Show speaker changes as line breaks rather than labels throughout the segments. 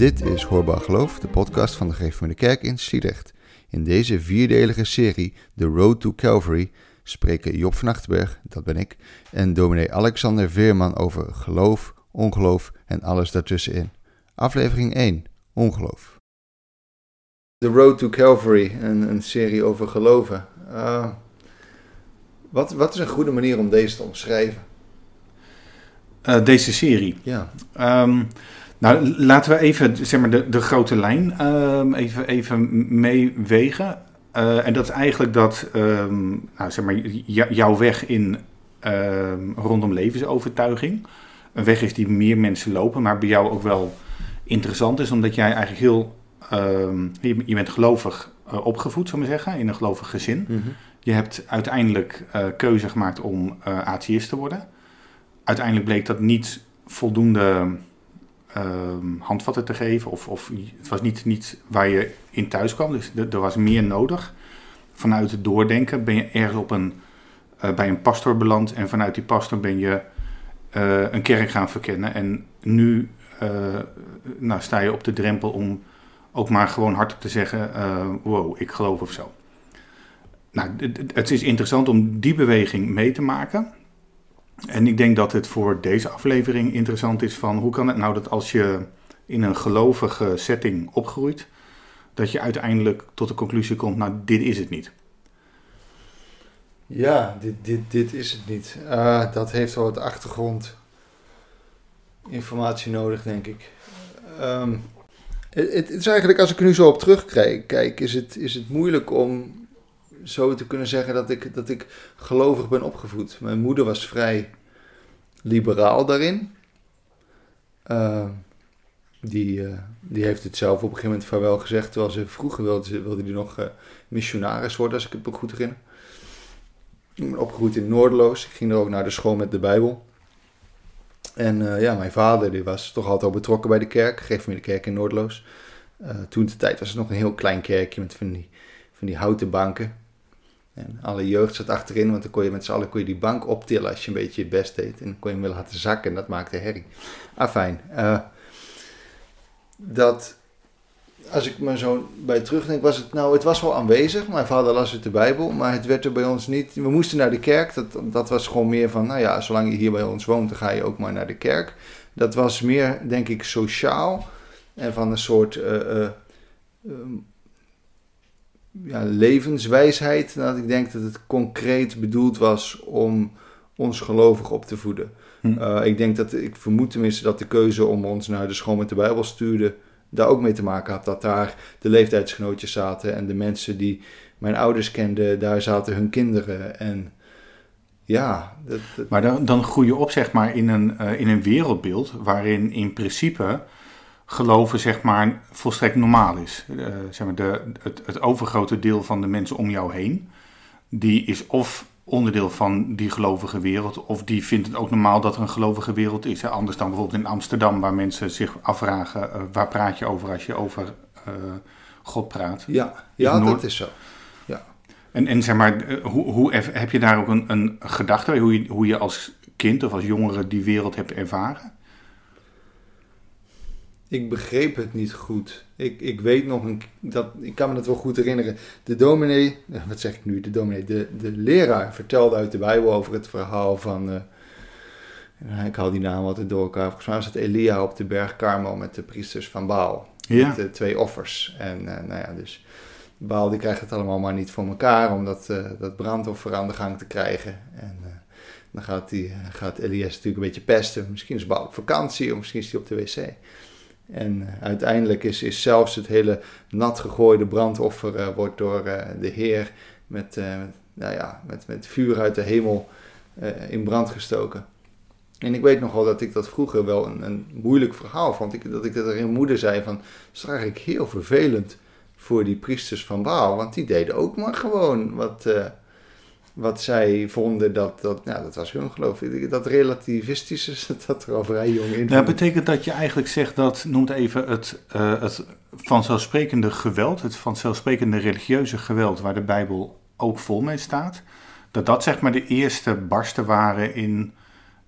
Dit is Hoorbaar Geloof, de podcast van de Gereformeerde Kerk in Sliedrecht. In deze vierdelige serie, The Road to Calvary, spreken Job van Achterberg, dat ben ik, en dominee Alexander Veerman over geloof, ongeloof en alles daartussenin. Aflevering 1, ongeloof. The Road to Calvary, een, een serie over geloven. Uh, wat, wat is een goede manier om deze te omschrijven?
Uh, deze serie?
Ja.
Um, nou, laten we even zeg maar, de, de grote lijn um, even, even meewegen. Uh, en dat is eigenlijk dat um, nou, zeg maar, jouw weg in, rondom levensovertuiging. Een weg is die meer mensen lopen, maar bij jou ook wel interessant is, omdat jij eigenlijk heel. je, je, bent gelovig uh, opgevoed, zou ik maar zeggen, in een gelovig gezin. Mm -hmm. Je hebt uiteindelijk uh, keuze gemaakt om atheïst te worden. Uiteindelijk bleek dat niet voldoende uh, handvatten te geven. Of, of het was niet, niet waar je in thuis kwam. Dus er was meer nodig. Vanuit het doordenken ben je ergens op een, uh, bij een pastor beland. En vanuit die pastor ben je uh, een kerk gaan verkennen. En nu nou, sta je op de drempel om ook maar gewoon hardop te zeggen: wow, ik geloof of zo. Nou, het is interessant om die beweging mee te maken. En ik denk dat het voor deze aflevering interessant is van hoe kan het nou dat als je in een gelovige setting opgroeit, dat je uiteindelijk tot de conclusie komt, nou dit is het niet.
Ja, dit, dit, dit is het niet. Uh, dat heeft wel wat achtergrondinformatie nodig, denk ik. Um, het, is eigenlijk, als ik er nu zo op terugkijk, kijk, is het, is het moeilijk om zo te kunnen zeggen dat ik, dat ik gelovig ben opgevoed. Mijn moeder was vrij liberaal daarin. Uh, die, uh, die heeft het zelf op een gegeven moment vaarwel gezegd. Terwijl ze vroeger wilde, die nog uh, missionaris worden, als ik het goed herinner. Ik ben opgegroeid in Noordeloos. Ik ging er ook naar de school met de Bijbel. En ja, mijn vader die was toch altijd al betrokken bij de kerk. Geef me de kerk in Noordeloos. toen de tijd was het nog een heel klein kerkje met van die, van die houten banken. En alle jeugd zat achterin, want dan kon je met z'n allen kon je die bank optillen als je een beetje je best deed. En dan kon je hem weer laten zakken en dat maakte herrie. Ah, fijn. Uh, dat, als ik me zo bij terugdenk, was het nou, het was wel aanwezig. Mijn vader las het de Bijbel, maar het werd er bij ons niet. We moesten naar de kerk, dat, dat was gewoon meer van, nou ja, zolang je hier bij ons woont, dan ga je ook maar naar de kerk. Dat was meer, denk ik, sociaal en van een soort... Uh, uh, ja, levenswijsheid. Dat ik denk dat het concreet bedoeld was om ons gelovig op te voeden. Hm. Uh, ik denk dat, ik vermoed tenminste dat de keuze om ons naar de school met de Bijbel stuurde, daar ook mee te maken had. Dat daar de leeftijdsgenootjes zaten en de mensen die mijn ouders kenden, daar zaten hun kinderen. En ja. Dat, dat...
Maar dan, dan groei je op, zeg maar, in een, uh, in een wereldbeeld waarin in principe geloven zeg maar volstrekt normaal is. Uh, zeg maar de, het, het overgrote deel van de mensen om jou heen, die is of onderdeel van die gelovige wereld, of die vindt het ook normaal dat er een gelovige wereld is. Hè? Anders dan bijvoorbeeld in Amsterdam, waar mensen zich afvragen, uh, waar praat je over als je over uh, God praat?
Ja, ja Noord... dat is zo. Ja.
En, en zeg maar, hoe, hoe heb je daar ook een, een gedachte bij, hoe je, hoe je als kind of als jongere die wereld hebt ervaren?
Ik begreep het niet goed. Ik, ik weet nog, een, dat, ik kan me dat wel goed herinneren. De dominee, eh, wat zeg ik nu, de dominee, de, de leraar vertelde uit de Bijbel over het verhaal van, uh, ik haal die naam altijd door elkaar. Volgens mij was het Elia op de berg Karmel met de priesters van Baal. Ja. Met de twee offers. En uh, nou ja, dus Baal die krijgt het allemaal maar niet voor elkaar om dat, uh, dat brandoffer aan de gang te krijgen. En dan gaat, die, gaat Elias natuurlijk een beetje pesten. Misschien is Baal op vakantie of misschien is hij op de wc. En eh, uiteindelijk is, is zelfs het hele nat gegooide brandoffer uh, wordt door uh, de Heer met, nou ja, met, met vuur uit de hemel in brand gestoken. En ik weet nogal dat ik dat vroeger wel een, een moeilijk verhaal vond. Ik, dat ik dat er in moeder zei van, dat is heel vervelend voor die priesters van Baal. Want die deden ook maar gewoon wat, wat zij vonden dat, dat, nou, dat was hun geloof. Dat relativistische dat er al vrij jong in.
Dat betekent dat je eigenlijk zegt dat, noemt even het, uh, het vanzelfsprekende geweld, het vanzelfsprekende religieuze geweld, waar de Bijbel ook vol mee staat, dat dat zeg maar de eerste barsten waren in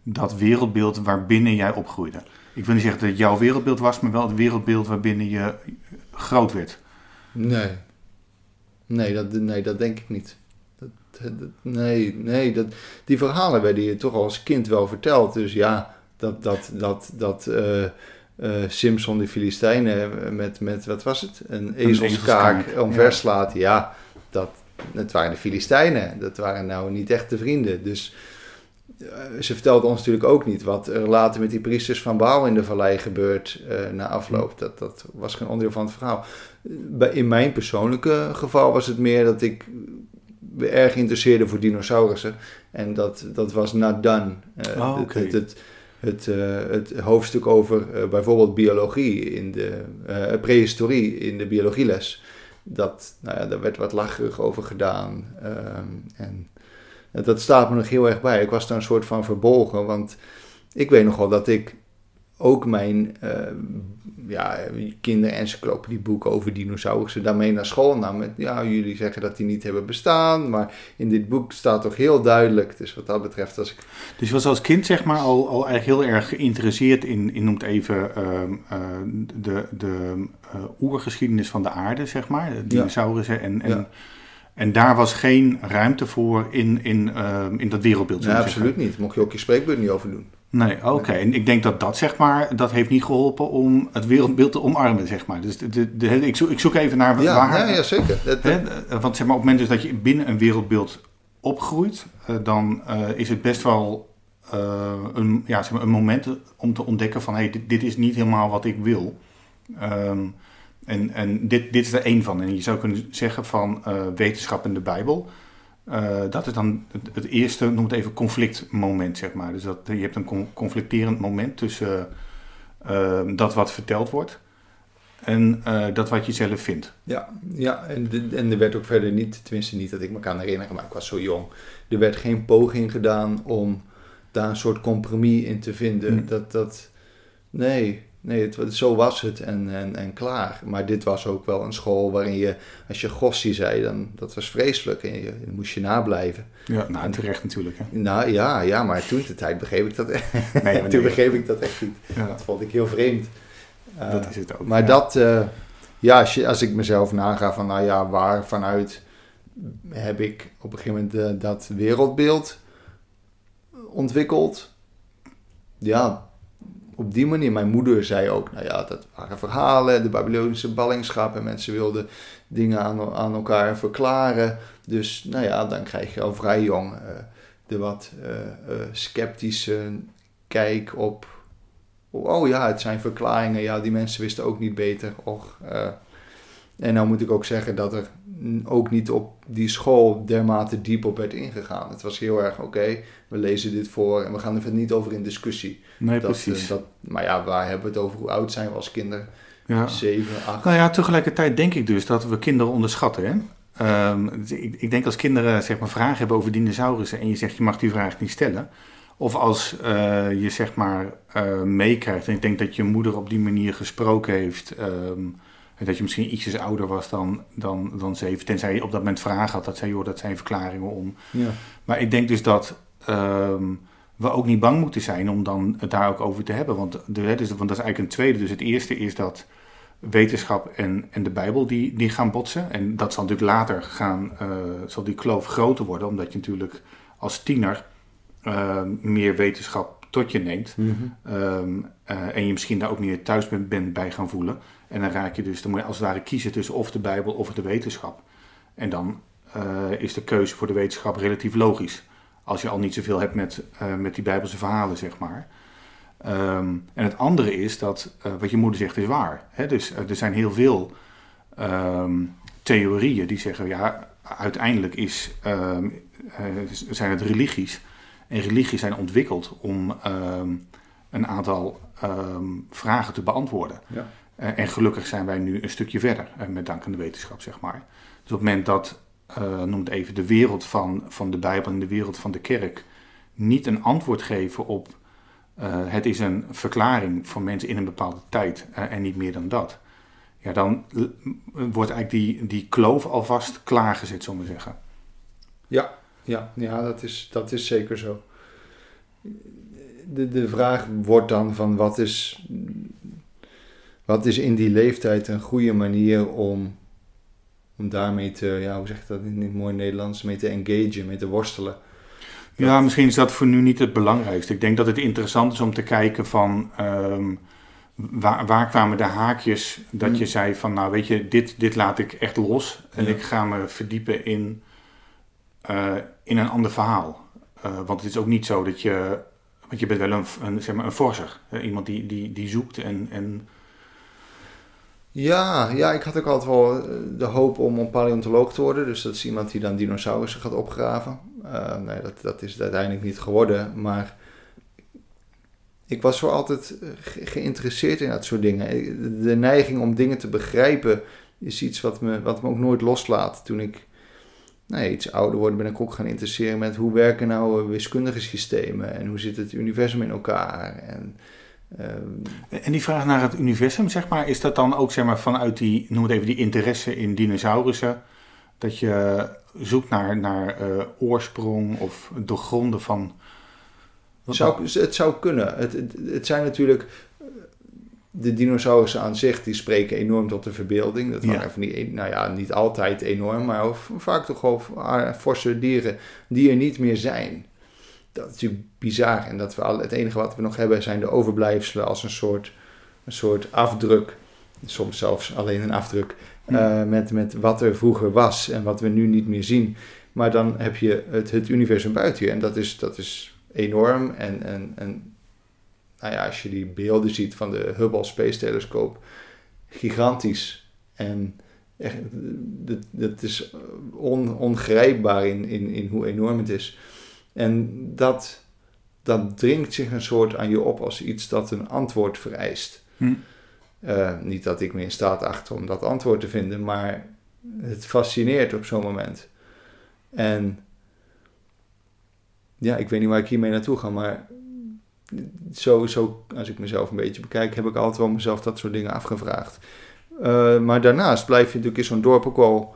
dat wereldbeeld waarbinnen jij opgroeide. Ik wil niet zeggen dat het jouw wereldbeeld was, maar wel het wereldbeeld waarbinnen je groot werd.
Nee. Nee, dat, nee, dat denk ik niet. Nee, nee dat, die verhalen werden je toch als kind wel verteld. Dus ja, dat, dat, dat, dat uh, uh, Simpson de Filistijnen met, met, wat was het? Een ezelskaak omverslaat. Ja. ja, dat, het waren de Filistijnen. Dat waren nou niet echt de vrienden. Dus ze vertelde ons natuurlijk ook niet wat er later met die priesters van Baal in de vallei gebeurt na afloop. Dat, dat was geen onderdeel van het verhaal in mijn persoonlijke geval was het meer dat ik erg interesseerde voor dinosaurussen. En dat, dat was not done. Uh, oh, okay. het, het, het, het, hoofdstuk over uh, bijvoorbeeld biologie in de prehistorie in de biologieles. Dat, nou ja, daar werd wat lacherig over gedaan. Um, en dat staat me nog heel erg bij. Ik was daar een soort van verbolgen, want ik weet nog wel dat ik ook mijn uh, ja, kinderencyclopedieboek over dinosaurussen daarmee naar school nam. Met, ja, jullie zeggen dat die niet hebben bestaan, maar in dit boek staat toch heel duidelijk. Dus wat dat betreft, als ik...
Dus je was als kind zeg maar al, al eigenlijk heel erg geïnteresseerd in, in noemt even, uh, uh, de, de uh, oergeschiedenis van de aarde, zeg maar, de dinosaurussen. En, en, ja. en daar was geen ruimte voor in, in, in dat wereldbeeld.
Ja, absoluut niet. Mocht je ook je spreekbeurt niet over doen.
Nee, oké. En ik denk dat dat, zeg maar, dat heeft niet geholpen om het wereldbeeld te omarmen, zeg maar. Dus de, de, ik, zoek, ik zoek even naar
ja, waar... Ja, ja zeker.
Hè, want zeg maar, op het moment dus dat je binnen een wereldbeeld opgroeit, uh, dan uh, is het best wel uh, een, ja, zeg maar, een moment om te ontdekken van... hé, hey, dit, dit, is niet helemaal wat ik wil. Um, en en dit, dit is er één van. En je zou kunnen zeggen van wetenschap en de Bijbel... Uh, dat is dan het, het, eerste, noem het even conflictmoment, zeg maar. Dus dat, je hebt een conflicterend moment tussen uh, dat wat verteld wordt en uh, dat wat je zelf vindt.
Ja, ja en, de, en er werd ook verder niet, tenminste niet dat ik me kan herinneren, maar ik was zo jong. Er werd geen poging gedaan om daar een soort compromis in te vinden. Hm. Dat, dat, nee, Nee, het, zo was het en, en, en klaar. Maar dit was ook wel een school waarin je, als je gossie zei, dan dat was vreselijk en je, dan moest je nablijven.
Ja, nou, en terecht natuurlijk. Hè?
Nou ja, ja, maar toen de tijd begreep ik dat echt. Nee, toen begreep ik dat echt niet. Ja. Dat vond ik heel vreemd.
Uh, dat is het ook.
Maar dat, uh, ja, als, je, als ik mezelf naga van, nou ja, waar vanuit heb ik op een gegeven moment uh, dat wereldbeeld ontwikkeld. Ja, op die manier. Mijn moeder zei ook, nou ja, dat waren verhalen, de Babylonische ballingschap en mensen wilden dingen aan, aan elkaar verklaren. Dus nou ja, dan krijg je al vrij jong uh, de wat uh, uh, sceptische kijk op, oh ja, het zijn verklaringen, ja, die mensen wisten ook niet beter. Och, en nou moet ik ook zeggen dat er ook niet op die school dermate diep op werd ingegaan. Het was heel erg, oké, we lezen dit voor en we gaan er niet over in discussie.
Nee,
dat,
precies.
Uh, dat, maar ja, waar hebben we het over? Hoe oud zijn we als kinderen? Ja. Zeven, acht?
Nou ja, tegelijkertijd denk ik dus dat we kinderen onderschatten, hè? Um, ik, ik, denk als kinderen zeg maar, vragen hebben over dinosaurussen en je zegt je mag die vraag niet stellen. Of als uh, je zeg maar uh, meekrijgt en ik denk dat je moeder op die manier gesproken heeft... Um, dat je misschien ietsjes ouder was dan, dan, dan zeven. Tenzij je op dat moment vragen had. Dat zei, joh, dat zijn verklaringen om.
Ja.
Maar ik denk dus dat um, we ook niet bang moeten zijn om dan het daar ook over te hebben. Want, de, dus, want dat is eigenlijk een tweede. Dus het eerste is dat wetenschap en, en de Bijbel die, die gaan botsen. En dat zal natuurlijk later gaan, uh, zal die kloof groter worden. Omdat je natuurlijk als tiener uh, meer wetenschap tot je neemt.
Mm -hmm.
um, uh, en je misschien daar ook meer thuis bent, bent bij gaan voelen. En dan raak je dus, dan moet je als het ware kiezen tussen of de Bijbel of de wetenschap. En dan uh, is de keuze voor de wetenschap relatief logisch. Als je al niet zoveel hebt met, uh, met die Bijbelse verhalen, zeg maar. Um, en het andere is dat uh, wat je moeder zegt is waar. Hè? Dus er zijn heel veel um, theorieën die zeggen, ja, uiteindelijk is, um, zijn het religies. En religies zijn ontwikkeld om een aantal vragen te beantwoorden.
Ja.
Uh, en gelukkig zijn wij nu een stukje verder, uh, met dank aan de wetenschap, zeg maar. Dus op het moment dat, uh, noem het even, de wereld van, van de Bijbel en de wereld van de kerk niet een antwoord geven op het is een verklaring voor mensen in een bepaalde tijd en niet meer dan dat. Ja, dan wordt eigenlijk die, die kloof alvast klaargezet, zullen we zeggen.
Ja, ja, ja dat, is, dat is zeker zo de, de vraag wordt dan van wat is, wat is in die leeftijd een goede manier om, om daarmee te, ja, hoe zeg je dat in het mooi Nederlands, mee te engagen, mee te worstelen.
Ja, misschien is dat voor nu niet het belangrijkste. Ik denk dat het interessant is om te kijken van ehm, waar, waar kwamen de haakjes dat
Mm.
je zei van nou weet je, dit, dit laat ik echt los en
Ja.
ik ga me verdiepen in, eh, in een ander verhaal. Eh, want het is ook niet zo dat je, want je bent wel een, een, zeg maar een forser. hè, iemand die, die, die zoekt en, en
Ja, ja, ik had ook altijd wel eh, de hoop om een paleontoloog te worden. Dus dat is iemand die dan dinosaurussen gaat opgraven. Eh, nee, dat, dat is het uiteindelijk niet geworden. Maar ik was wel altijd eh, ge- geïnteresseerd in dat soort dingen. De neiging om dingen te begrijpen is iets wat me, wat me ook nooit loslaat. Toen ik iets ouder word, ben ik ook gaan interesseren met hoe werken nou wiskundige systemen en hoe zit het universum in elkaar. En, ehm,
En die vraag naar het universum, zeg maar, is dat dan ook zeg maar, vanuit die, noem het even, die interesse in dinosaurussen, dat je zoekt naar, naar eh, oorsprong of doorgronden van.
Het zou, het zou kunnen. Het, het, het zijn natuurlijk. eh, De dinosaurussen aan zich die spreken enorm tot de verbeelding. Dat
Ja.
waren even niet, nou ja, niet altijd enorm, maar vaak toch wel ah, forse dieren die er niet meer zijn. Dat is natuurlijk bizar. En dat we al, het enige wat we nog hebben zijn de overblijfselen als een soort, een soort afdruk. Soms zelfs alleen een afdruk.
Hm.
eh, met, met wat er vroeger was en wat we nu niet meer zien. Maar dan heb je het, het universum buiten je. En dat is, dat is enorm. En, en, en nou ja, als je die beelden ziet van de Hubble Space Telescope, gigantisch. En echt, dat, dat is on, ongrijpbaar in, in, in hoe enorm het is. En dat, dat dringt zich een soort aan je op als iets dat een antwoord vereist.
Hm.
Eh, niet dat ik me in staat achter om dat antwoord te vinden, maar het fascineert op zo'n moment. En ja, ik weet niet waar ik hiermee naartoe ga, maar zo, zo, als ik mezelf een beetje bekijk, heb ik altijd wel mezelf dat soort dingen afgevraagd. Eh, maar daarnaast blijf je natuurlijk in zo'n dorp ook wel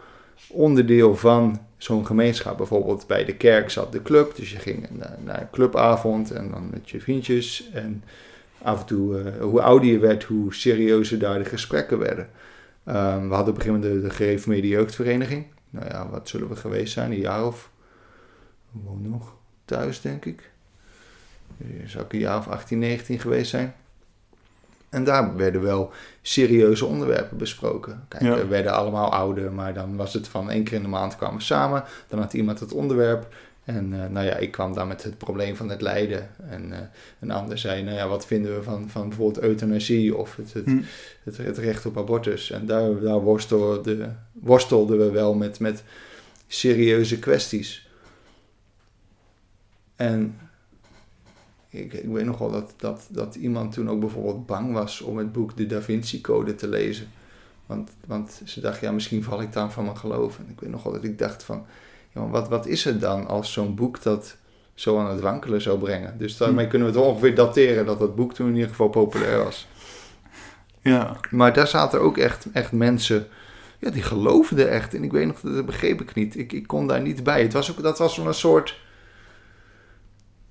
onderdeel van zo'n gemeenschap. Bijvoorbeeld bij de kerk zat de club, dus je ging naar, een clubavond en dan met je vriendjes. En af en toe, eh, hoe ouder je werd, hoe serieuzer daar de gesprekken werden. Ehm, we hadden op een gegeven moment de, de gereformeerde jeugdvereniging. Nou ja, wat zullen we geweest zijn? Een jaar of... Gewoon nog thuis, denk ik. Eh, Zou ik een jaar of 18, 19 geweest zijn. En daar werden wel serieuze onderwerpen besproken. Kijk,
Ja.
we werden allemaal ouder, maar dan was het van één keer in de maand kwamen we samen. Dan had iemand het onderwerp. En eh, nou ja, ik kwam dan met het probleem van het lijden. En eh, een ander zei, nou ja, wat vinden we van, van bijvoorbeeld euthanasie of het, het,
Hm.
het, het recht op abortus. En daar, daar worstelden, worstelden we wel met, met serieuze kwesties. En ik, ik weet nog wel dat, dat, dat iemand toen ook bijvoorbeeld bang was om het boek De Da Vinci Code te lezen. Want, want ze dacht, ja, misschien val ik dan van mijn geloof. En ik weet nog wel dat ik dacht van, ja, wat, wat is het dan als zo'n boek dat zo aan het wankelen zou brengen? Dus daarmee kunnen we het ongeveer dateren dat dat boek toen in ieder geval populair was.
Ja,
Maar daar zaten ook echt, echt mensen, ja, die geloofden echt. En ik weet nog, dat begreep ik niet. Ik, ik kon daar niet bij. Het was ook, dat was een soort...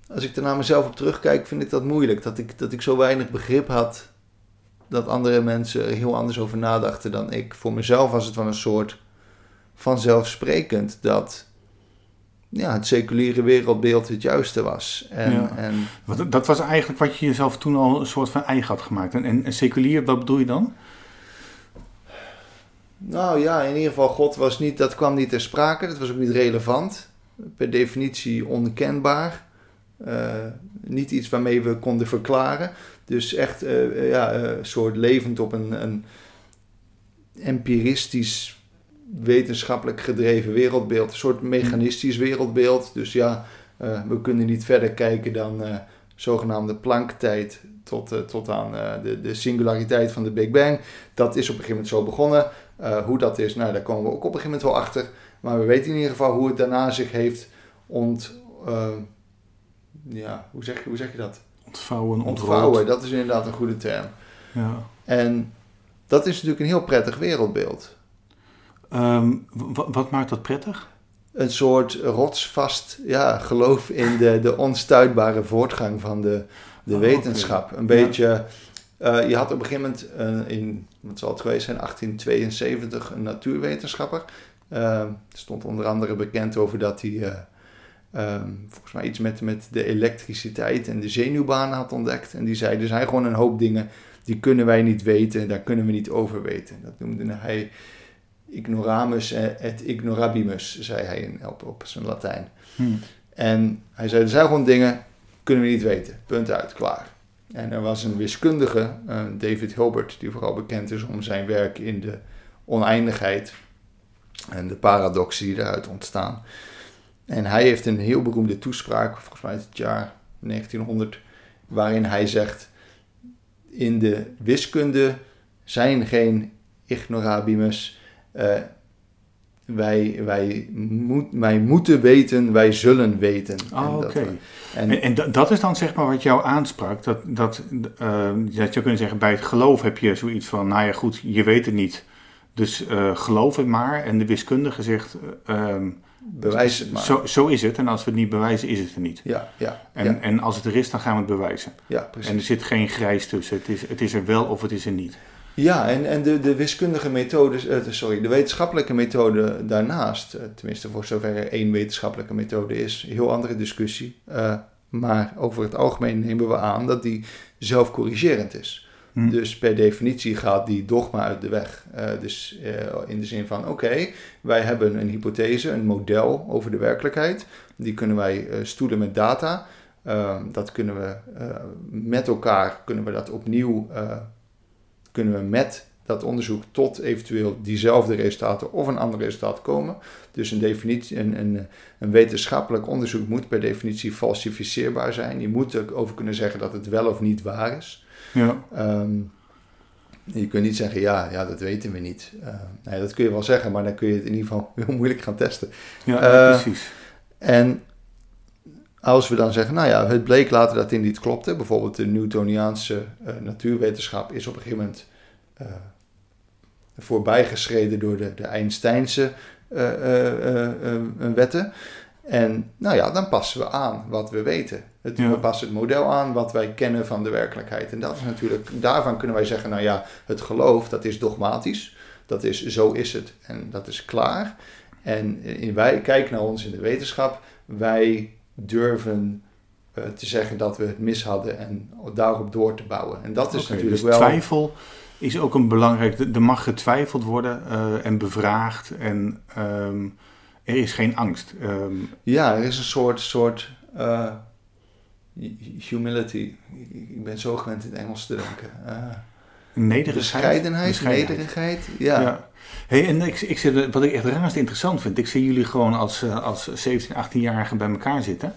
Als ik er naar mezelf op terugkijk, vind ik dat moeilijk. Dat ik, dat ik zo weinig begrip had dat andere mensen er heel anders over nadachten dan ik. Voor mezelf was het wel een soort vanzelfsprekend dat ja, het seculiere wereldbeeld het juiste was. En,
Ja.
en
Want dat was eigenlijk wat je jezelf toen al een soort van eigen had gemaakt. En, en, en seculier, wat bedoel je dan?
Nou ja, in ieder geval, God was niet, dat kwam niet ter sprake. Dat was ook niet relevant. Per definitie onkenbaar. Eh, niet iets waarmee we konden verklaren. Dus echt eh, ja, eh, een soort levend op een, een empiristisch, wetenschappelijk gedreven wereldbeeld. Een soort mechanistisch wereldbeeld. Dus ja, we kunnen niet verder kijken dan zogenaamde Planck-tijd tot, tot aan de, de singulariteit van de Big Bang. Dat is op een gegeven moment zo begonnen. Hoe dat is, nou, daar komen we ook op een gegeven moment wel achter. Maar we weten in ieder geval hoe het daarna zich heeft ont... eh, ja, hoe zeg, je, hoe zeg je dat?
Ontvouwen.
Ontvouwen, dat is inderdaad een goede term.
Ja.
En dat is natuurlijk een heel prettig wereldbeeld.
Ehm, wat maakt dat prettig?
een soort rotsvast ja, geloof in de, de onstuitbare voortgang van de, de
Oh,
wetenschap. Een beetje, eh, je had op een gegeven moment eh, in, wat zal het geweest zijn, 1872 een natuurwetenschapper. Eh, er stond onder andere bekend over dat hij eh, ehm, volgens mij iets met, met de elektriciteit en de zenuwbanen had ontdekt. En die zei, er zijn gewoon een hoop dingen die kunnen wij niet weten, daar kunnen we niet over weten. Dat noemde hij ignoramus et ignorabimus, zei hij in, op, op zijn Latijn.
Hm.
En hij zei, er zijn gewoon dingen, kunnen we niet weten. Punt uit, klaar. En er was een wiskundige, eh, David Hilbert, die vooral bekend is om zijn werk in de oneindigheid en de paradoxen die eruit ontstaan. En hij heeft een heel beroemde toespraak, volgens mij uit het jaar 1900, waarin hij zegt, in de wiskunde zijn geen ignorabimus. Eh, wij, wij, moet, wij moeten weten, wij zullen weten.
Oh,
En dat we- en,
En, en da- dat is dan zeg maar wat jou aansprak. Dat, dat, eh, dat je zou kunnen zeggen, bij het geloof heb je zoiets van, nou ja goed, je weet het niet. Dus eh, geloof het maar. En de wiskundige zegt, eh, ehm,
bewijs het maar.
Zo, zo is het. En als we het niet bewijzen, is het er niet.
Ja, ja,
En,
ja,
en als het er is, dan gaan we het bewijzen.
ja,
En er
precies.
zit geen grijs tussen. Het is, het is er wel of het is er niet.
Ja, en, en de, de wiskundige methode, eh, sorry, de wetenschappelijke methode daarnaast, eh, tenminste voor zover er één wetenschappelijke methode is, een heel andere discussie. Eh, maar over het algemeen nemen we aan dat die zelfcorrigerend is.
Hm.
Dus per definitie gaat die dogma uit de weg. Eh, dus eh, in de zin van, oké, wij hebben een hypothese, een model over de werkelijkheid. Die kunnen wij eh, stoelen met data. Eh, dat kunnen we met elkaar, kunnen we dat opnieuw, kunnen we met dat onderzoek tot eventueel diezelfde resultaten of een ander resultaat komen. Dus een, definitie, een, een, een wetenschappelijk onderzoek moet per definitie falsificeerbaar zijn. Je moet er over kunnen zeggen dat het wel of niet waar is.
Ja.
Ehm, je kunt niet zeggen, ja, ja dat weten we niet. Eh, nee, dat kun je wel zeggen, maar dan kun je het in ieder geval heel moeilijk gaan testen.
Ja,
Eh,
precies.
En als we dan zeggen, nou ja, het bleek later dat dit niet klopte. Bijvoorbeeld de Newtoniaanse eh, natuurwetenschap is op een gegeven moment eh, voorbijgeschreden door de, de Einsteinse eh, wetten. En nou ja, dan passen we aan wat we weten. Het,
Ja.
We passen het model aan wat wij kennen van de werkelijkheid. En dat is natuurlijk, daarvan kunnen wij zeggen, nou ja, het geloof dat is dogmatisch. Dat is, zo is het en dat is klaar. En in, wij kijken naar ons in de wetenschap. Wij durven eh, te zeggen dat we het mis hadden en daarop door te bouwen. En dat is natuurlijk
dus
wel.
twijfel is ook een belangrijk... Er mag getwijfeld worden eh, en bevraagd. En ehm, er is geen angst. Ehm,
Ja, er is een soort, soort eh, humility. Ik- ben zo gewend in het Engels te denken. Eh,
nederigheid.
bescheidenheid,
Bescheidenheid.
nederigheid. Ja.
Ja. Hey, en ik, ik zit, wat ik echt razend interessant vind, ik zie jullie gewoon als, eh, als 17, 18-jarigen bij elkaar zitten.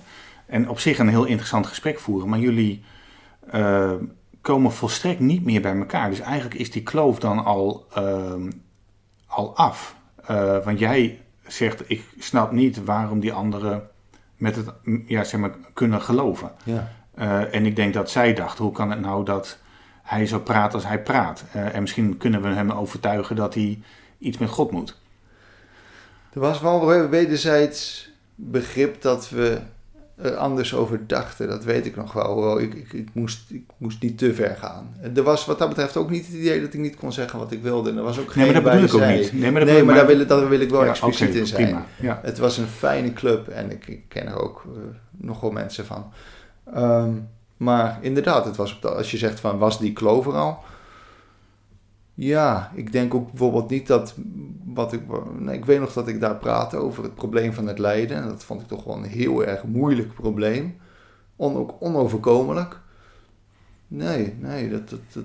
En op zich een heel interessant gesprek voeren, maar jullie komen volstrekt niet meer bij elkaar. Dus eigenlijk is die kloof dan al, ehm, al af. Want jij zegt, ik snap niet waarom die anderen met het, ja, zeg maar, kunnen geloven.
Ja.
Eh, en ik denk dat zij dacht, hoe kan het nou dat hij zo praat als hij praat? Eh, en misschien kunnen we hem overtuigen dat hij iets met God moet.
Er was wel wederzijds begrip dat we er anders over dachten. Dat weet ik nog wel. Hoewel ik, ik, ik, moest, ik moest niet te ver gaan. Er was wat dat betreft ook niet het idee dat ik niet kon zeggen wat ik wilde. Er was ook geen
Nee, maar dat bedoel ik ook niet. Nee, maar, dat
Nee,
bedoel-
maar daar wil, ik- daar wil ik wel
Ja,
expliciet in zijn.
Prima. Ja.
Het was een fijne club en ik, ik ken er ook eh, nogal mensen van. Ehm, maar inderdaad, het was op als je zegt van was die kloof er al? Ja, ik denk ook bijvoorbeeld niet dat wat ik. Nee, ik weet nog dat ik daar praatte over het probleem van het lijden. En dat vond ik toch wel een heel erg moeilijk probleem. On, ook onoverkomelijk. Nee, nee, dat, dat, dat,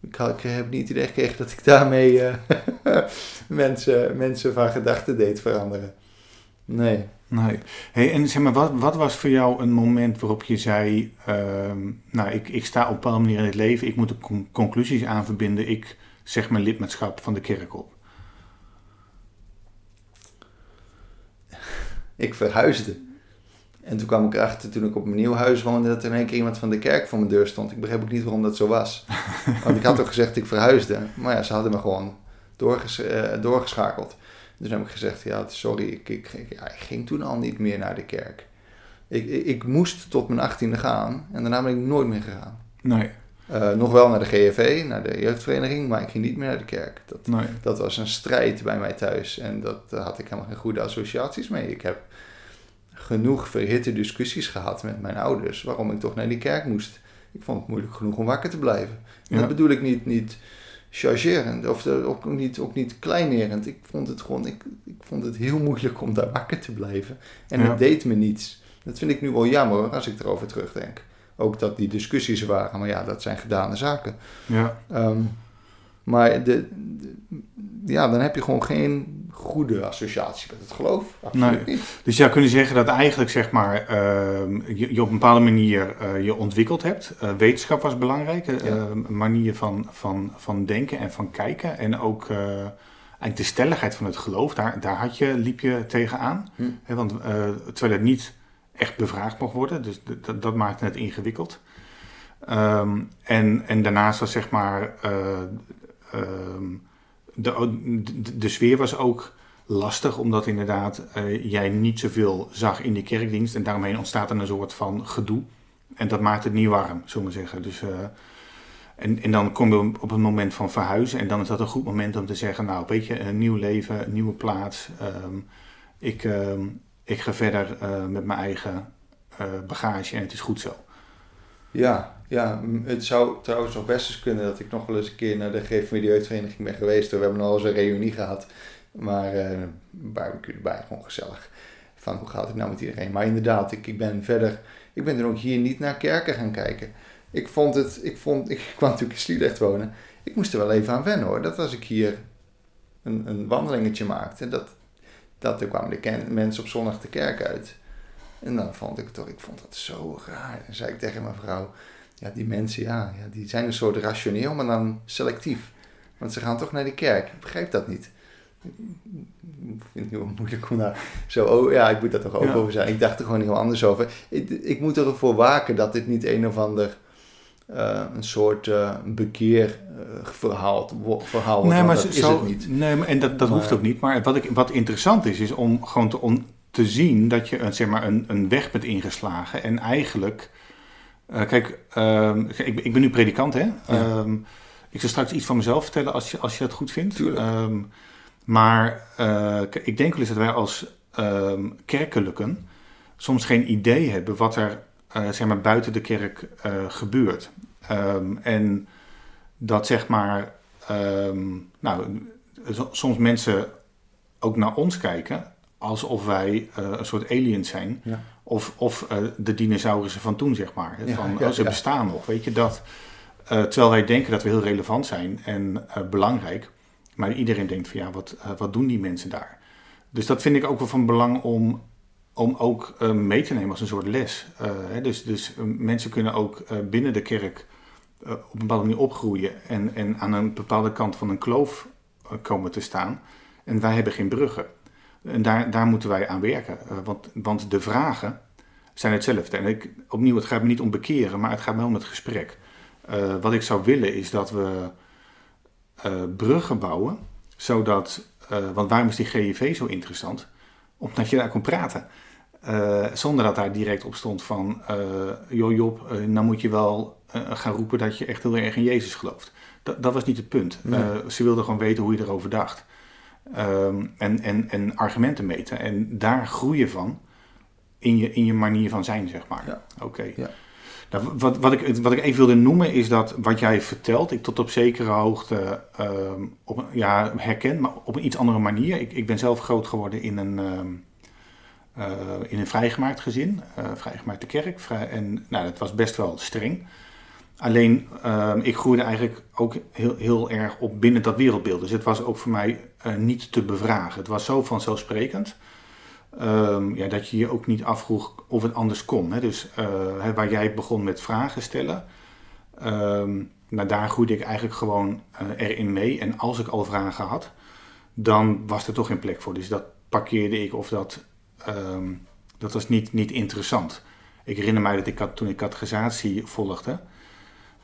ik, ik heb niet idee gekregen dat ik daarmee eh, mensen, mensen van gedachten deed veranderen. Nee.
Nee. Hey, en zeg maar, wat, wat was voor jou een moment waarop je zei: ehm, Nou, ik, ik sta op een bepaalde manier in het leven, ik moet con- conclusies aan verbinden, ik zeg mijn lidmaatschap van de kerk op.
Ik verhuisde. En toen kwam ik erachter, toen ik op mijn nieuw huis woonde, dat er in één keer iemand van de kerk voor mijn deur stond. Ik begreep ook niet waarom dat zo was. Want ik had toch gezegd, ik verhuisde. Maar ja, ze hadden me gewoon doorges eh, doorgeschakeld. Dus heb ik gezegd, ja, sorry, ik, ik, ik, ja, ik ging toen al niet meer naar de kerk. Ik, ik, ik moest tot mijn achttiende gaan en daarna ben ik nooit meer gegaan.
Nee.
Uh, nog wel naar de GFV, naar de jeugdvereniging, maar ik ging niet meer naar de kerk. Dat,
Nee.
dat was een strijd bij mij thuis en dat, daar had ik helemaal geen goede associaties mee. Ik heb genoeg verhitte discussies gehad met mijn ouders waarom ik toch naar die kerk moest. Ik vond het moeilijk genoeg om wakker te blijven.
Ja.
Dat bedoel ik niet, niet chargerend of de- ook, niet, ook niet kleinerend. Ik vond het gewoon, ik, ik vond het heel moeilijk om daar wakker te blijven. En
Ja.
het deed me niets. Dat vind ik nu wel jammer als ik erover terugdenk. Ook dat die discussies waren, maar ja, dat zijn gedane zaken.
Ja.
Ehm, maar de, de- ja, dan heb je gewoon geen goede associatie met het geloof. Absoluut niet.
Dus je zou kunnen zeggen dat eigenlijk zeg maar, ehm, je, je op een bepaalde manier eh, je ontwikkeld hebt. Eh, wetenschap was belangrijk, eh,
Ja.
een manier van, van, van denken en van kijken. En ook eigenlijk de stelligheid van het geloof, daar, daar had je, liep je tegenaan.
Hm.
Want terwijl het niet echt bevraagd mocht worden, dus d- d- dat maakte het ingewikkeld. Ehm, en, en daarnaast was zeg maar, eh, ehm, de, de, de sfeer was ook lastig, omdat inderdaad eh, jij niet zoveel zag in die kerkdienst. En daaromheen ontstaat er een soort van gedoe. En dat maakt het niet warm, zullen we zeggen. Dus, eh, en, en dan kom je op een moment van verhuizen. En dan is dat een goed moment om te zeggen, nou weet je, een nieuw leven, een nieuwe plaats. Ehm, ik, ik ga verder eh, met mijn eigen eh, bagage en het is goed zo.
Ja, ja, het zou trouwens nog best eens kunnen dat ik nog wel eens een keer naar de GVM Jeugdvereniging ben geweest. We hebben al eens een reunie gehad. Maar eh barbecue erbij, gewoon gezellig. Van hoe gaat het nou met iedereen? Maar inderdaad, ik, ik ben verder, ik ben er ook hier niet naar kerken gaan kijken. Ik vond het, ik vond, ik kwam natuurlijk in Sliedrecht wonen. Ik moest er wel even aan wennen hoor. Dat als ik hier een, een wandelingetje maakte, dat, dat er kwamen de mensen op zondag de kerk uit. En dan vond ik het toch, ik vond dat zo raar. En zei ik tegen mijn vrouw, ja, die mensen, ja, ja, die zijn een soort rationeel, maar dan selectief. Want ze gaan toch naar die kerk. Ik begrijp dat niet. Ik vind het heel moeilijk om daar zo... Oh, ja, ik moet daar toch ook
Ja.
over zijn. Ik dacht er gewoon heel anders over. Ik, ik moet ervoor waken dat dit niet een of ander... eh, een soort eh bekeerverhaal verhaal wordt.
Nee, maar
dat is
zo,
het niet.
Nee, maar, en dat, dat
Maar-
hoeft ook niet. Maar wat, ik, wat interessant is, is om gewoon te, om te zien dat je een, zeg maar, een, een weg bent ingeslagen. En eigenlijk, eh, kijk, ehm, ik, ik ben nu predikant, hè. Ehm, ik zal straks iets van mezelf vertellen als je, als je dat goed vindt.
Tuurlijk.
Ehm, maar eh, ik denk wel eens dat wij als kerkelijken soms geen idee hebben wat er eh, zeg maar, buiten de kerk eh, gebeurt. Ehm, en dat zeg maar, ehm, nou, soms mensen ook naar ons kijken alsof wij eh, een soort aliens zijn.
Ja.
Of, of de dinosaurussen van toen, zeg maar.
Ja,
van,
ja,
oh, ze bestaan nog, weet je dat. terwijl wij denken dat we heel relevant zijn en belangrijk. Maar iedereen denkt van ja, wat, wat doen die mensen daar? Dus dat vind ik ook wel van belang om, om ook eh, mee te nemen als een soort les. Eh, hè, dus dus eh, mensen kunnen ook binnen de kerk op een bepaalde manier opgroeien en, en aan een bepaalde kant van een kloof komen te staan. En wij hebben geen bruggen. En daar, daar moeten wij aan werken. Want, want de vragen zijn hetzelfde. En ik, opnieuw, het gaat me niet om bekeren, maar het gaat me om het gesprek. Wat ik zou willen is dat we bruggen bouwen, zodat, want waarom is die GIV zo interessant? Omdat je daar kon praten. Eh, zonder dat daar direct op stond van, eh joh Job, eh, nou moet je wel gaan roepen dat je echt heel erg in Jezus gelooft. Dat, dat was niet het punt.
Nee.
Ze wilden gewoon weten hoe je erover dacht. Ehm, en, en, en argumenten meten. En daar groeien van in je, in je manier van zijn, zeg maar.
Ja.
Oké.
Ja.
Nou, wat, wat, ik, wat ik even wilde noemen is dat wat jij vertelt, ik tot op zekere hoogte ehm, op, ja, herken, maar op een iets andere manier. Ik, ik ben zelf groot geworden in een, ehm, eh, in een vrijgemaakt gezin, eh vrijgemaakte kerk. Vrij, en nou, dat was best wel streng. Alleen, ehm, ik groeide eigenlijk ook heel, heel erg op binnen dat wereldbeeld. Dus het was ook voor mij eh, niet te bevragen. Het was zo vanzelfsprekend. ehm, ja, dat je je ook niet afvroeg of het anders kon. Hè? Dus eh, waar jij begon met vragen stellen, ehm, nou, daar groeide ik eigenlijk gewoon eh, erin mee. En als ik al vragen had, dan was er toch geen plek voor. Dus dat parkeerde ik of dat, ehm, dat was niet, niet interessant. Ik herinner mij dat ik had, toen ik catechisatie volgde,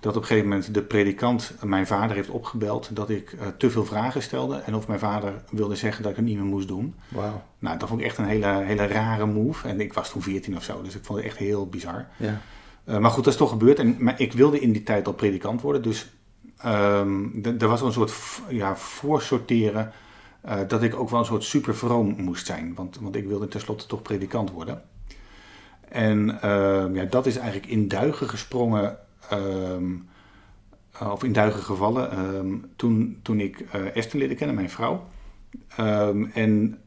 dat op een gegeven moment de predikant mijn vader heeft opgebeld dat ik uh, te veel vragen stelde en of mijn vader wilde zeggen dat ik het niet meer moest doen. Nou, dat vond ik echt een hele, hele rare move. En ik was toen 14 of zo, dus ik vond het echt heel bizar.
Ja.
Uh, maar goed, dat is toch gebeurd. En, maar ik wilde in die tijd al predikant worden, dus um, er was al een soort ja, voorsorteren uh, dat ik ook wel een soort super vroom moest zijn. Want, want ik wilde tenslotte toch predikant worden. En uh, ja, dat is eigenlijk in duigen gesprongen, um, of in duigen gevallen, um, toen, toen ik uh, Esther leerde kennen, mijn vrouw. en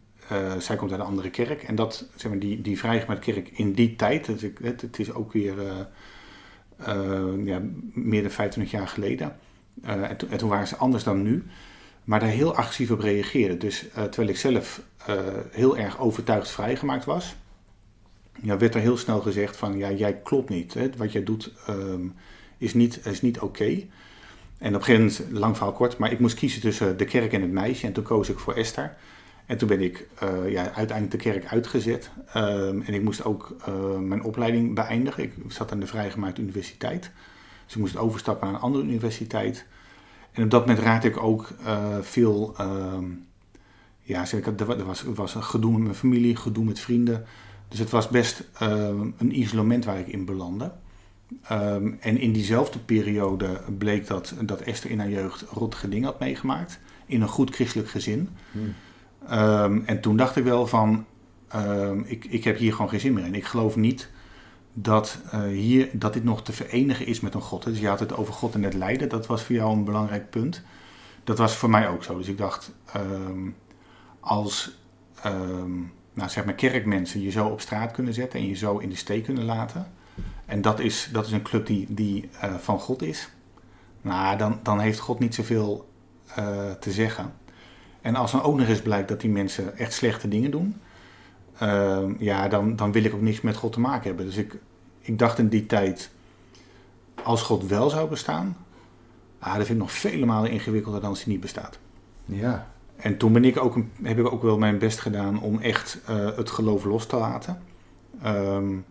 zij komt uit een andere kerk. En dat, zeg maar, die, die kerk in die tijd, dus ik, het, het, is ook weer ja, meer dan 25 jaar geleden. En toen waren ze anders dan nu maar daar heel agressief op reageerde. Dus uh, terwijl ik zelf uh, heel erg overtuigd vrijgemaakt was, ja, werd er heel snel gezegd van ja, jij klopt niet. Hè? Wat jij doet um, is niet, is niet oké. En op een gegeven moment, lang verhaal kort, maar ik moest kiezen tussen de kerk en het meisje. En toen koos ik voor Esther. En toen ben ik uh, ja, uiteindelijk de kerk uitgezet. Um, en ik moest ook mijn opleiding beëindigen. Ik zat aan de vrijgemaakte universiteit. Dus ik moest overstappen naar een andere universiteit. En op dat moment raakte ik ook uh, veel. Uh, ja, er was, er was een gedoe met mijn familie, gedoe met vrienden. Dus het was best uh, een isolement waar ik in belandde. Um, en in diezelfde periode bleek dat, dat Esther in haar jeugd rottige dingen had meegemaakt. In een goed christelijk gezin. Hmm. Um, en toen dacht ik wel van, ik, ik heb hier gewoon geen zin meer in. Ik geloof niet dat, uh, hier, dat dit nog te verenigen is met een God. Dus je had het over God en het lijden, dat was voor jou een belangrijk punt. Dat was voor mij ook zo. Dus ik dacht, um, als um, nou, zeg maar kerkmensen je zo op straat kunnen zetten en je zo in de steek kunnen laten. En dat is, dat is een club die, die uh, van God is. Nou, dan, dan heeft God niet zoveel uh, te zeggen. En als dan ook nog eens blijkt dat die mensen echt slechte dingen doen, uh, ja, dan, dan wil ik ook niks met God te maken hebben. Dus ik, ik dacht in die tijd, als God wel zou bestaan, ah, dat vind ik nog vele malen ingewikkelder dan als hij niet bestaat.
Ja.
En toen ben ik ook, heb ik ook wel mijn best gedaan om echt uh, het geloof los te laten. Um,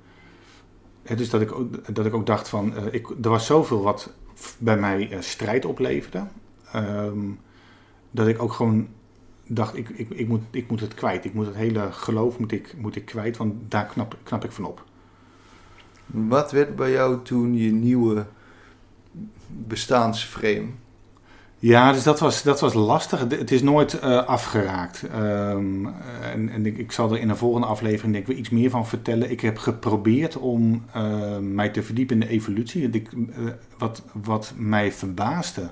dus dat ik, ook, dat ik ook dacht van, uh, ik, er was zoveel wat bij mij uh, strijd opleverde. Um, dat ik ook gewoon dacht, ik, ik, ik, moet, ik moet het kwijt. Ik moet het hele geloof moet ik, moet ik kwijt, want daar knap, knap ik van op.
Wat werd bij jou toen je nieuwe bestaansframe?
Ja, dus dat was, dat was lastig. Het is nooit uh, afgeraakt. Um, en, en ik, ik, zal er in een volgende aflevering denk ik iets meer van vertellen. Ik heb geprobeerd om uh, mij te verdiepen in de evolutie. Ik, uh, wat, wat mij verbaasde,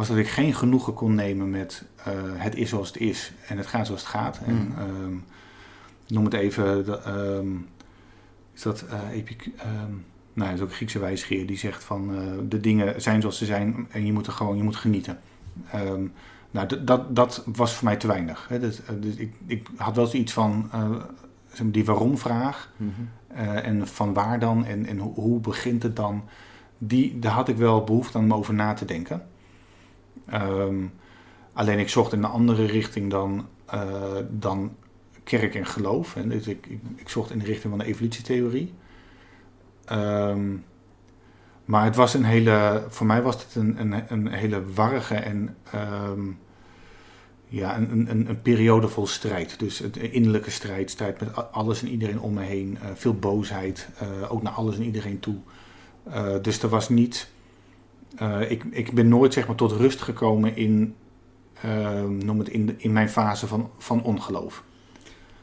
was dat ik geen genoegen kon nemen met het is zoals het is en het gaat zoals het gaat. Mm. En, um, noem het even, de, um, is dat uh, epic, um, nou, dat is ook een Griekse wijsgeer die zegt van uh, de dingen zijn zoals ze zijn en je moet er gewoon, je moet genieten. Nou, dat, dat was voor mij te weinig. Hè. Dus, ik, ik had wel zoiets van die waarom-vraag mm -hmm. en van waar dan en, en hoe, hoe, begint het dan. Die, daar had ik wel behoefte aan om over na te denken. Um, alleen ik zocht in een andere richting dan, dan kerk en geloof. Dus ik, ik, zocht in de richting van de evolutietheorie. Um, maar het was een hele, voor mij was het een, een, een hele warrige en um, ja, een, een, een, periode vol strijd. Dus het innerlijke strijd, strijd met alles en iedereen om me heen. Uh, veel boosheid, uh, ook naar alles en iedereen toe. Dus er was niet, ik, ik ben nooit zeg maar tot rust gekomen in, ehm, noem het in, in mijn fase van, van ongeloof.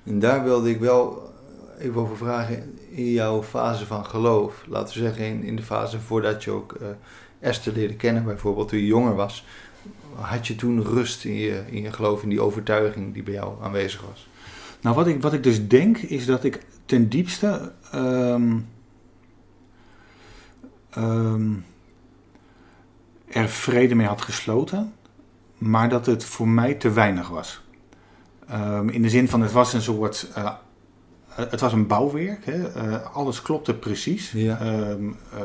En daar wilde ik wel even over vragen in jouw fase van geloof. Laten we zeggen in, in de fase voordat je ook uh, Esther leerde kennen, bijvoorbeeld toen je jonger was. Had je toen rust in je, in je geloof, in die overtuiging die bij jou aanwezig was?
Nou, wat ik, wat ik dus denk is dat ik ten diepste um, um, er vrede mee had gesloten, maar dat het voor mij te weinig was. Um, in de zin van het was een soort. Uh, het was een bouwwerk. Hè? Uh, alles klopte precies. Ja. Um, uh,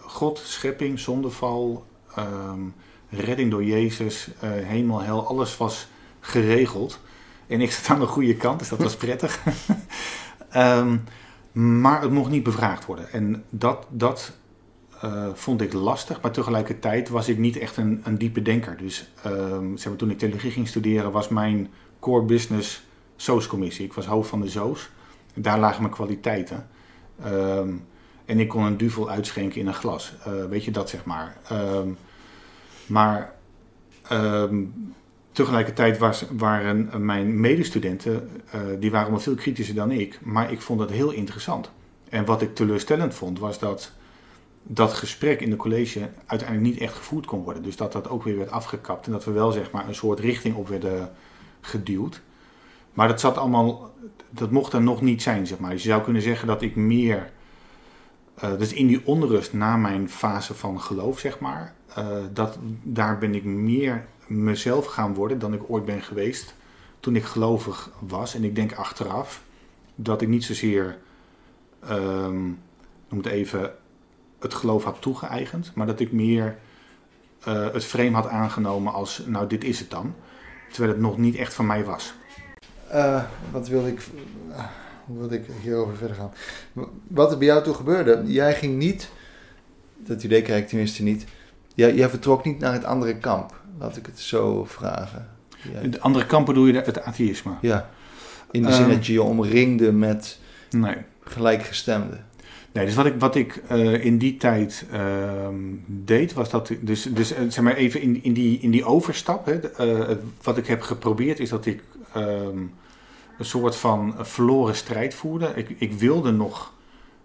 God, schepping, zondeval, um, redding door Jezus, hemel, hel, alles was geregeld. En ik zat aan de goede kant, dus dat was prettig. maar het mocht niet bevraagd worden. En dat, dat eh, vond ik lastig, maar tegelijkertijd was ik niet echt een, een diepe denker. Dus ehm, zeg maar, toen ik theologie ging studeren, was mijn core business SOS-commissie. Ik was hoofd van de SOS. Daar lagen mijn kwaliteiten. Ehm, en ik kon een duvel uitschenken in een glas. Eh, weet je dat, zeg maar. Ehm, maar tegelijkertijd was, waren mijn medestudenten, uh, die waren wel veel kritischer dan ik. Maar ik vond dat heel interessant. En wat ik teleurstellend vond, was dat dat gesprek in de college uiteindelijk niet echt gevoerd kon worden. Dus dat dat ook weer werd afgekapt en dat we wel zeg maar een soort richting op werden geduwd. Maar dat zat allemaal, dat mocht er nog niet zijn, zeg maar. Dus je zou kunnen zeggen dat ik meer, uh, dus in die onrust na mijn fase van geloof, zeg maar, uh, dat, daar ben ik meer mezelf gaan worden dan ik ooit ben geweest toen ik gelovig was. En ik denk achteraf dat ik niet zozeer, um, noem het even, het geloof had toegeëigend, maar dat ik meer uh, het frame had aangenomen als, nou dit is het dan, terwijl het nog niet echt van mij was.
Uh, wat wil ik, uh, hoe wilde ik hierover verder gaan? Wat er bij jou toen gebeurde, jij ging niet, dat idee krijg ik tenminste niet, jij, jij vertrok niet naar het andere kamp, laat ik het zo vragen.
Jij... De andere kamp bedoel je het atheïsme?
Ja, in de zin um, dat je je omringde met
nee.
gelijkgestemden.
Nee, dus wat ik, wat ik uh, in die tijd uh, deed, was dat. Dus, dus zeg maar even in, in, die, in die overstap. Hè, uh, wat ik heb geprobeerd is dat ik um, een soort van verloren strijd voerde. Ik, ik wilde nog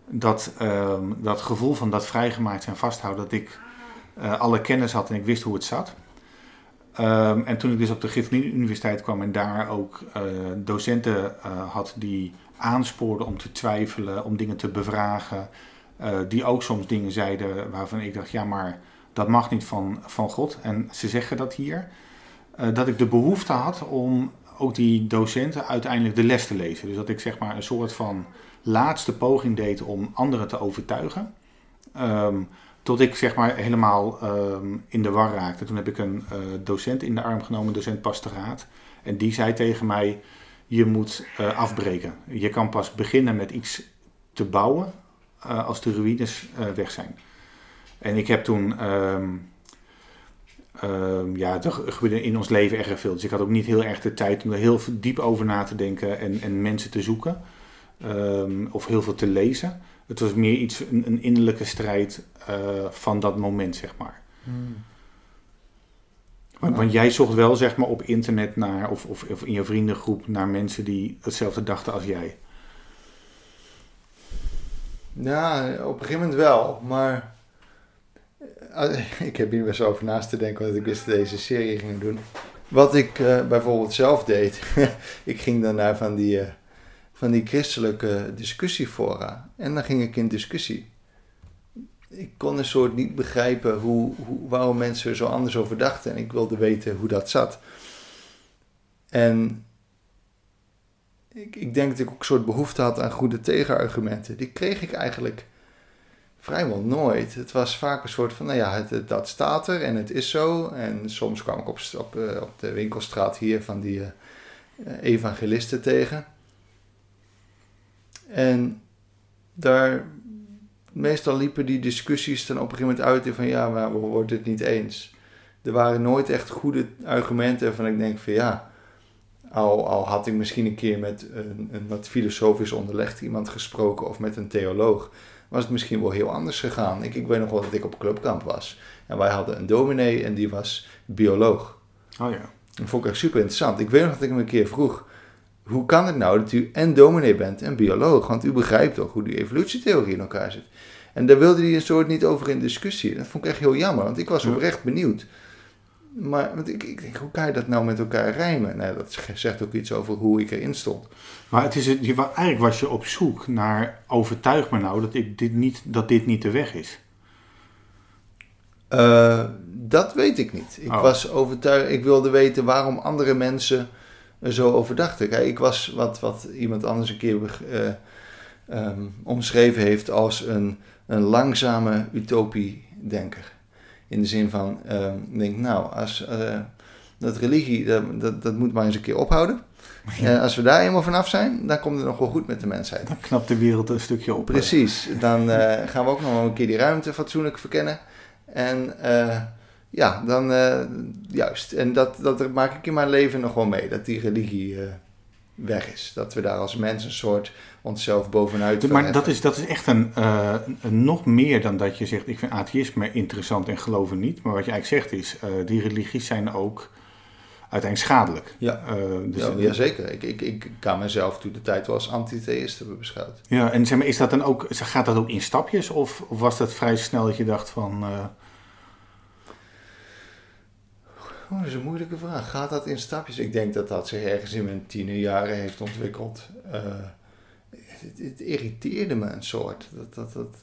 dat, um, dat gevoel van dat vrijgemaakt zijn vasthouden. Dat ik alle kennis had en ik wist hoe het zat. En toen ik dus op de Griffin Universiteit kwam en daar ook docenten had die aanspoorde om te twijfelen, om dingen te bevragen. Uh, die ook soms dingen zeiden waarvan ik dacht, ja, maar dat mag niet van, van God. En ze zeggen dat hier. Uh, dat ik de behoefte had om ook die docenten uiteindelijk de les te lezen. Dus dat ik zeg maar een soort van laatste poging deed om anderen te overtuigen. Um, tot ik zeg maar helemaal um, in de war raakte. Toen heb ik een uh, docent in de arm genomen, docent pastoraat. En die zei tegen mij, je moet uh, afbreken. Je kan pas beginnen met iets te bouwen uh, als de ruïnes uh, weg zijn. En ik heb toen, um, um, ja, er gebeurde in ons leven erg veel. Dus ik had ook niet heel erg de tijd om er heel diep over na te denken en, en mensen te zoeken. Um, of heel veel te lezen. Het was meer iets, een, een innerlijke strijd van dat moment, zeg maar. Hmm. Want, jij zocht wel zeg maar op internet naar, of, of, of in je vriendengroep, naar mensen die hetzelfde dachten als jij.
Ja, op een gegeven moment wel. Maar eh, ik heb hier best over naast te denken, want ik wist dat deze serie ging doen. Wat ik uh, bijvoorbeeld zelf deed, ik ging dan naar van die, uh, van die christelijke discussiefora. En dan ging ik in discussie ik kon een soort niet begrijpen hoe, hoe, waarom mensen er zo anders over dachten. En ik wilde weten hoe dat zat. En ik, ik denk dat ik ook een soort behoefte had aan goede tegenargumenten. Die kreeg ik eigenlijk vrijwel nooit. Het was vaak een soort van, nou ja, het, dat staat er en het is zo. En soms kwam ik op, op, eh, op de winkelstraat hier van die uh, evangelisten tegen. En daar meestal liepen die discussies dan op een gegeven moment uit in van ja, maar we worden het niet eens. Er waren nooit echt goede argumenten waarvan ik denk van ja, al, al had ik misschien een keer met een, een wat filosofisch onderlegd iemand gesproken of met een theoloog, was het misschien wel heel anders gegaan. Ik, ik weet nog wel dat ik op clubkamp was. En wij hadden een dominee en die was bioloog.
Oh ja.
Dat vond ik echt super interessant. Ik weet nog dat ik hem een keer vroeg, hoe kan het nou dat u en dominee bent en bioloog? Want u begrijpt toch hoe die evolutietheorie in elkaar zit. En daar wilde hij een soort niet over in discussie. Dat vond ik echt heel jammer, want ik was oprecht benieuwd. Maar want ik, ik denk, hoe kan je dat nou met elkaar rijmen? Nou, dat zegt ook iets over hoe ik erin stond.
Maar het is, je, eigenlijk was je op zoek naar, overtuig me nou dat, ik dit, niet, dat dit niet de weg is.
Uh, dat weet ik niet. Ik oh. was overtuigd, ik wilde weten waarom andere mensen zo over dachten. Kijk, ik was wat, wat iemand anders een keer uh, um, omschreven heeft als een een langzame utopie-denker. In de zin van, uh, denk nou, als, uh, dat religie, dat, dat, dat, moet maar eens een keer ophouden. Uh, als we daar eenmaal vanaf zijn, dan komt het nog wel goed met de mensheid.
Dan knapt de wereld een stukje op.
Precies. Dan gaan we ook nog wel een keer die ruimte fatsoenlijk verkennen. En ja, dan juist. En dat, dat maak ik in mijn leven nog wel mee. Dat die religie weg is. Dat we daar als mens een soort onszelf bovenuit
Maar dat is, dat is echt een, uh, een, nog meer dan dat je zegt, ik vind atheïsme interessant en geloven niet. Maar wat je eigenlijk zegt is, die religies zijn ook uiteindelijk schadelijk.
Ja, uh, dus ja, ja, zeker. Ik, ik, ik kan mezelf toen de tijd wel als antitheïst hebben beschouwd.
Ja, en zeg maar, is dat dan ook, gaat dat ook in stapjes? Of, of was dat vrij snel dat je dacht van...
Oh, dat is een moeilijke vraag. Gaat dat in stapjes? Ik denk dat dat zich ergens in mijn tienerjaren heeft ontwikkeld. Uh, het, het, irriteerde me een soort. Dat, dat, dat,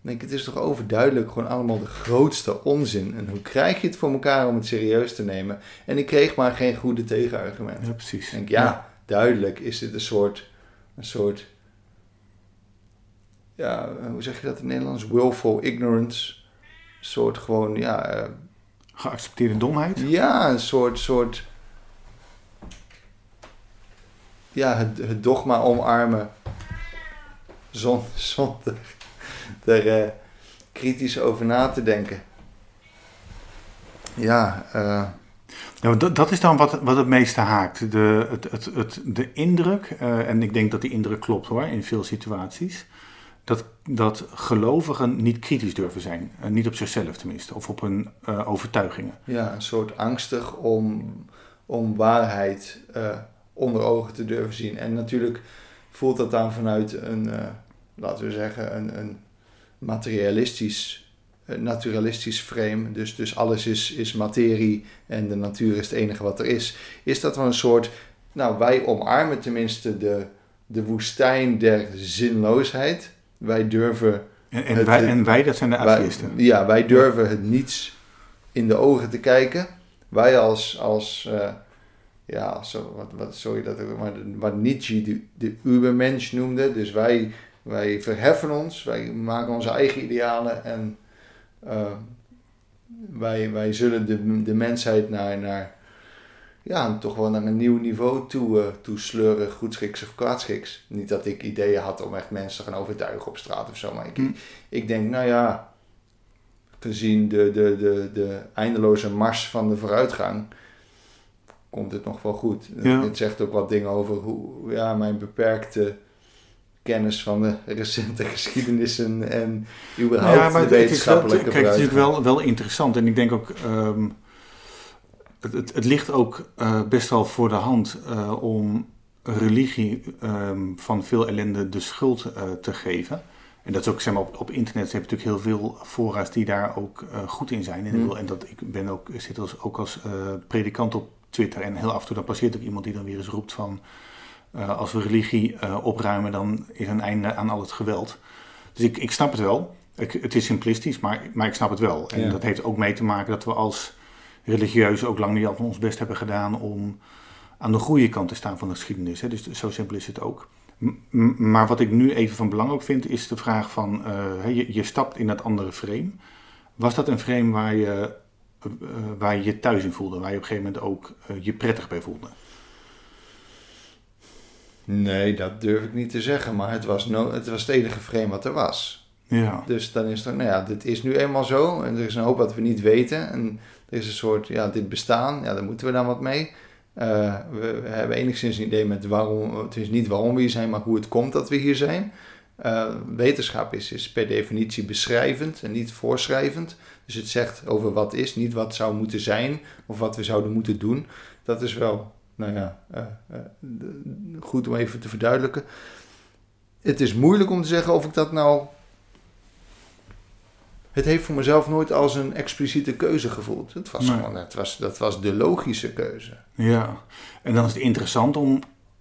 denk, het is toch overduidelijk gewoon allemaal de grootste onzin. En hoe krijg je het voor elkaar om het serieus te nemen? En ik kreeg maar geen goede tegenargumenten.
Ja, precies. Ik
denk, ja, duidelijk is dit een soort, een soort, ja, hoe zeg je dat in het Nederlands? Willful ignorance. Een soort gewoon, ja...
Geaccepteerde domheid?
Ja, een soort, soort ja, het, het dogma omarmen zonder, zonder er uh, kritisch over na te denken. Ja, uh,
nou, dat, dat is dan wat, wat het meeste haakt. De, het, het, het, de indruk, uh, en ik denk dat die indruk klopt hoor, in veel situaties, dat, dat gelovigen niet kritisch durven zijn. Uh, niet op zichzelf tenminste, of op hun uh, overtuigingen.
Ja, een soort angstig om, om waarheid onder ogen te durven zien. En natuurlijk voelt dat dan vanuit een, laten we zeggen, een, een materialistisch, naturalistisch frame. Dus, dus alles is, is materie en de natuur is het enige wat er is. Is dat wel een soort, nou wij omarmen tenminste de, de woestijn der zinloosheid. Wij durven...
En, en, wij, en wij, dat zijn de atheïsten.
ja, wij durven het niets in de ogen te kijken. Wij als, als uh, ja, zo, wat, wat, sorry dat ik, maar wat Nietzsche de, de Ubermensch noemde. Dus wij, wij verheffen ons, wij maken onze eigen idealen en uh, wij, wij zullen de, de mensheid naar, naar, ja, toch wel naar een nieuw niveau toe, uh, toe sleuren, goedschiks of kwaadschiks. Niet dat ik ideeën had om echt mensen te gaan overtuigen op straat of zo, maar ik, hm. ik denk, nou ja, gezien de, de, de, de eindeloze mars van de vooruitgang komt het nog wel goed. Het zegt ook wat dingen over hoe ja, mijn beperkte kennis van de recente geschiedenissen en überhaupt ja, maar de wetenschappelijke
het is, wel, kijk, het is natuurlijk wel, wel interessant en ik denk ook... Um, het, het, het, ligt ook uh, best wel voor de hand uh, om religie um, van veel ellende de schuld uh, te geven. En dat is ook, zeg maar, op, op internet heb je natuurlijk heel veel fora's die daar ook goed in zijn. En, mm. en dat, ik ben ook, zit als, ook als predikant op Twitter. En heel af en toe dan passeert ook iemand die dan weer eens roept van... Uh, als we religie uh, opruimen, dan is een einde aan al het geweld. Dus ik, ik snap het wel. Ik, het is simplistisch, maar, maar ik snap het wel. En dat heeft ook mee te maken dat we als religieuzen ook lang niet altijd ons best hebben gedaan om aan de goede kant te staan van de geschiedenis. Hè. Dus zo simpel is het ook. Maar wat ik nu even van belang ook vind, is de vraag van, uh, je, je stapt in dat andere frame. Was dat een frame waar je uh, waar je je thuis in voelde, waar je op een gegeven moment ook je prettig bij voelde?
Nee, dat durf ik niet te zeggen, maar het was, no het, was het enige frame wat er was.
Ja.
Dus dan is het, nou ja, dit is nu eenmaal zo en er is een hoop wat we niet weten. En er is een soort, ja, dit bestaan, ja, daar moeten we dan wat mee. Uh, we, hebben enigszins een idee met waarom, het is niet waarom we hier zijn, maar hoe het komt dat we hier zijn. Uh, wetenschap is, is per definitie beschrijvend en niet voorschrijvend. Dus het zegt over wat is, niet wat zou moeten zijn of wat we zouden moeten doen. Dat is wel, nou ja, uh, goed om even te verduidelijken. Het is moeilijk om te zeggen of ik dat nou. Het heeft voor mezelf nooit als een expliciete keuze gevoeld. Het was gewoon, het was, dat was de logische keuze.
Ja, en dan is het interessant om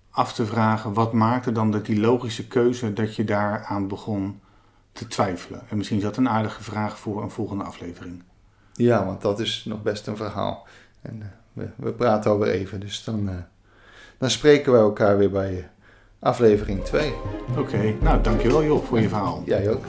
af te vragen, wat maakte dan dat die logische keuze dat je daaraan begon te twijfelen? En misschien is dat een aardige vraag voor een volgende aflevering.
Ja, want dat is nog best een verhaal. En uh, we, we, praten alweer even, dus dan, uh, dan spreken we elkaar weer bij aflevering 2.
Oké, okay. nou dankjewel joh voor je verhaal.
Jij ook.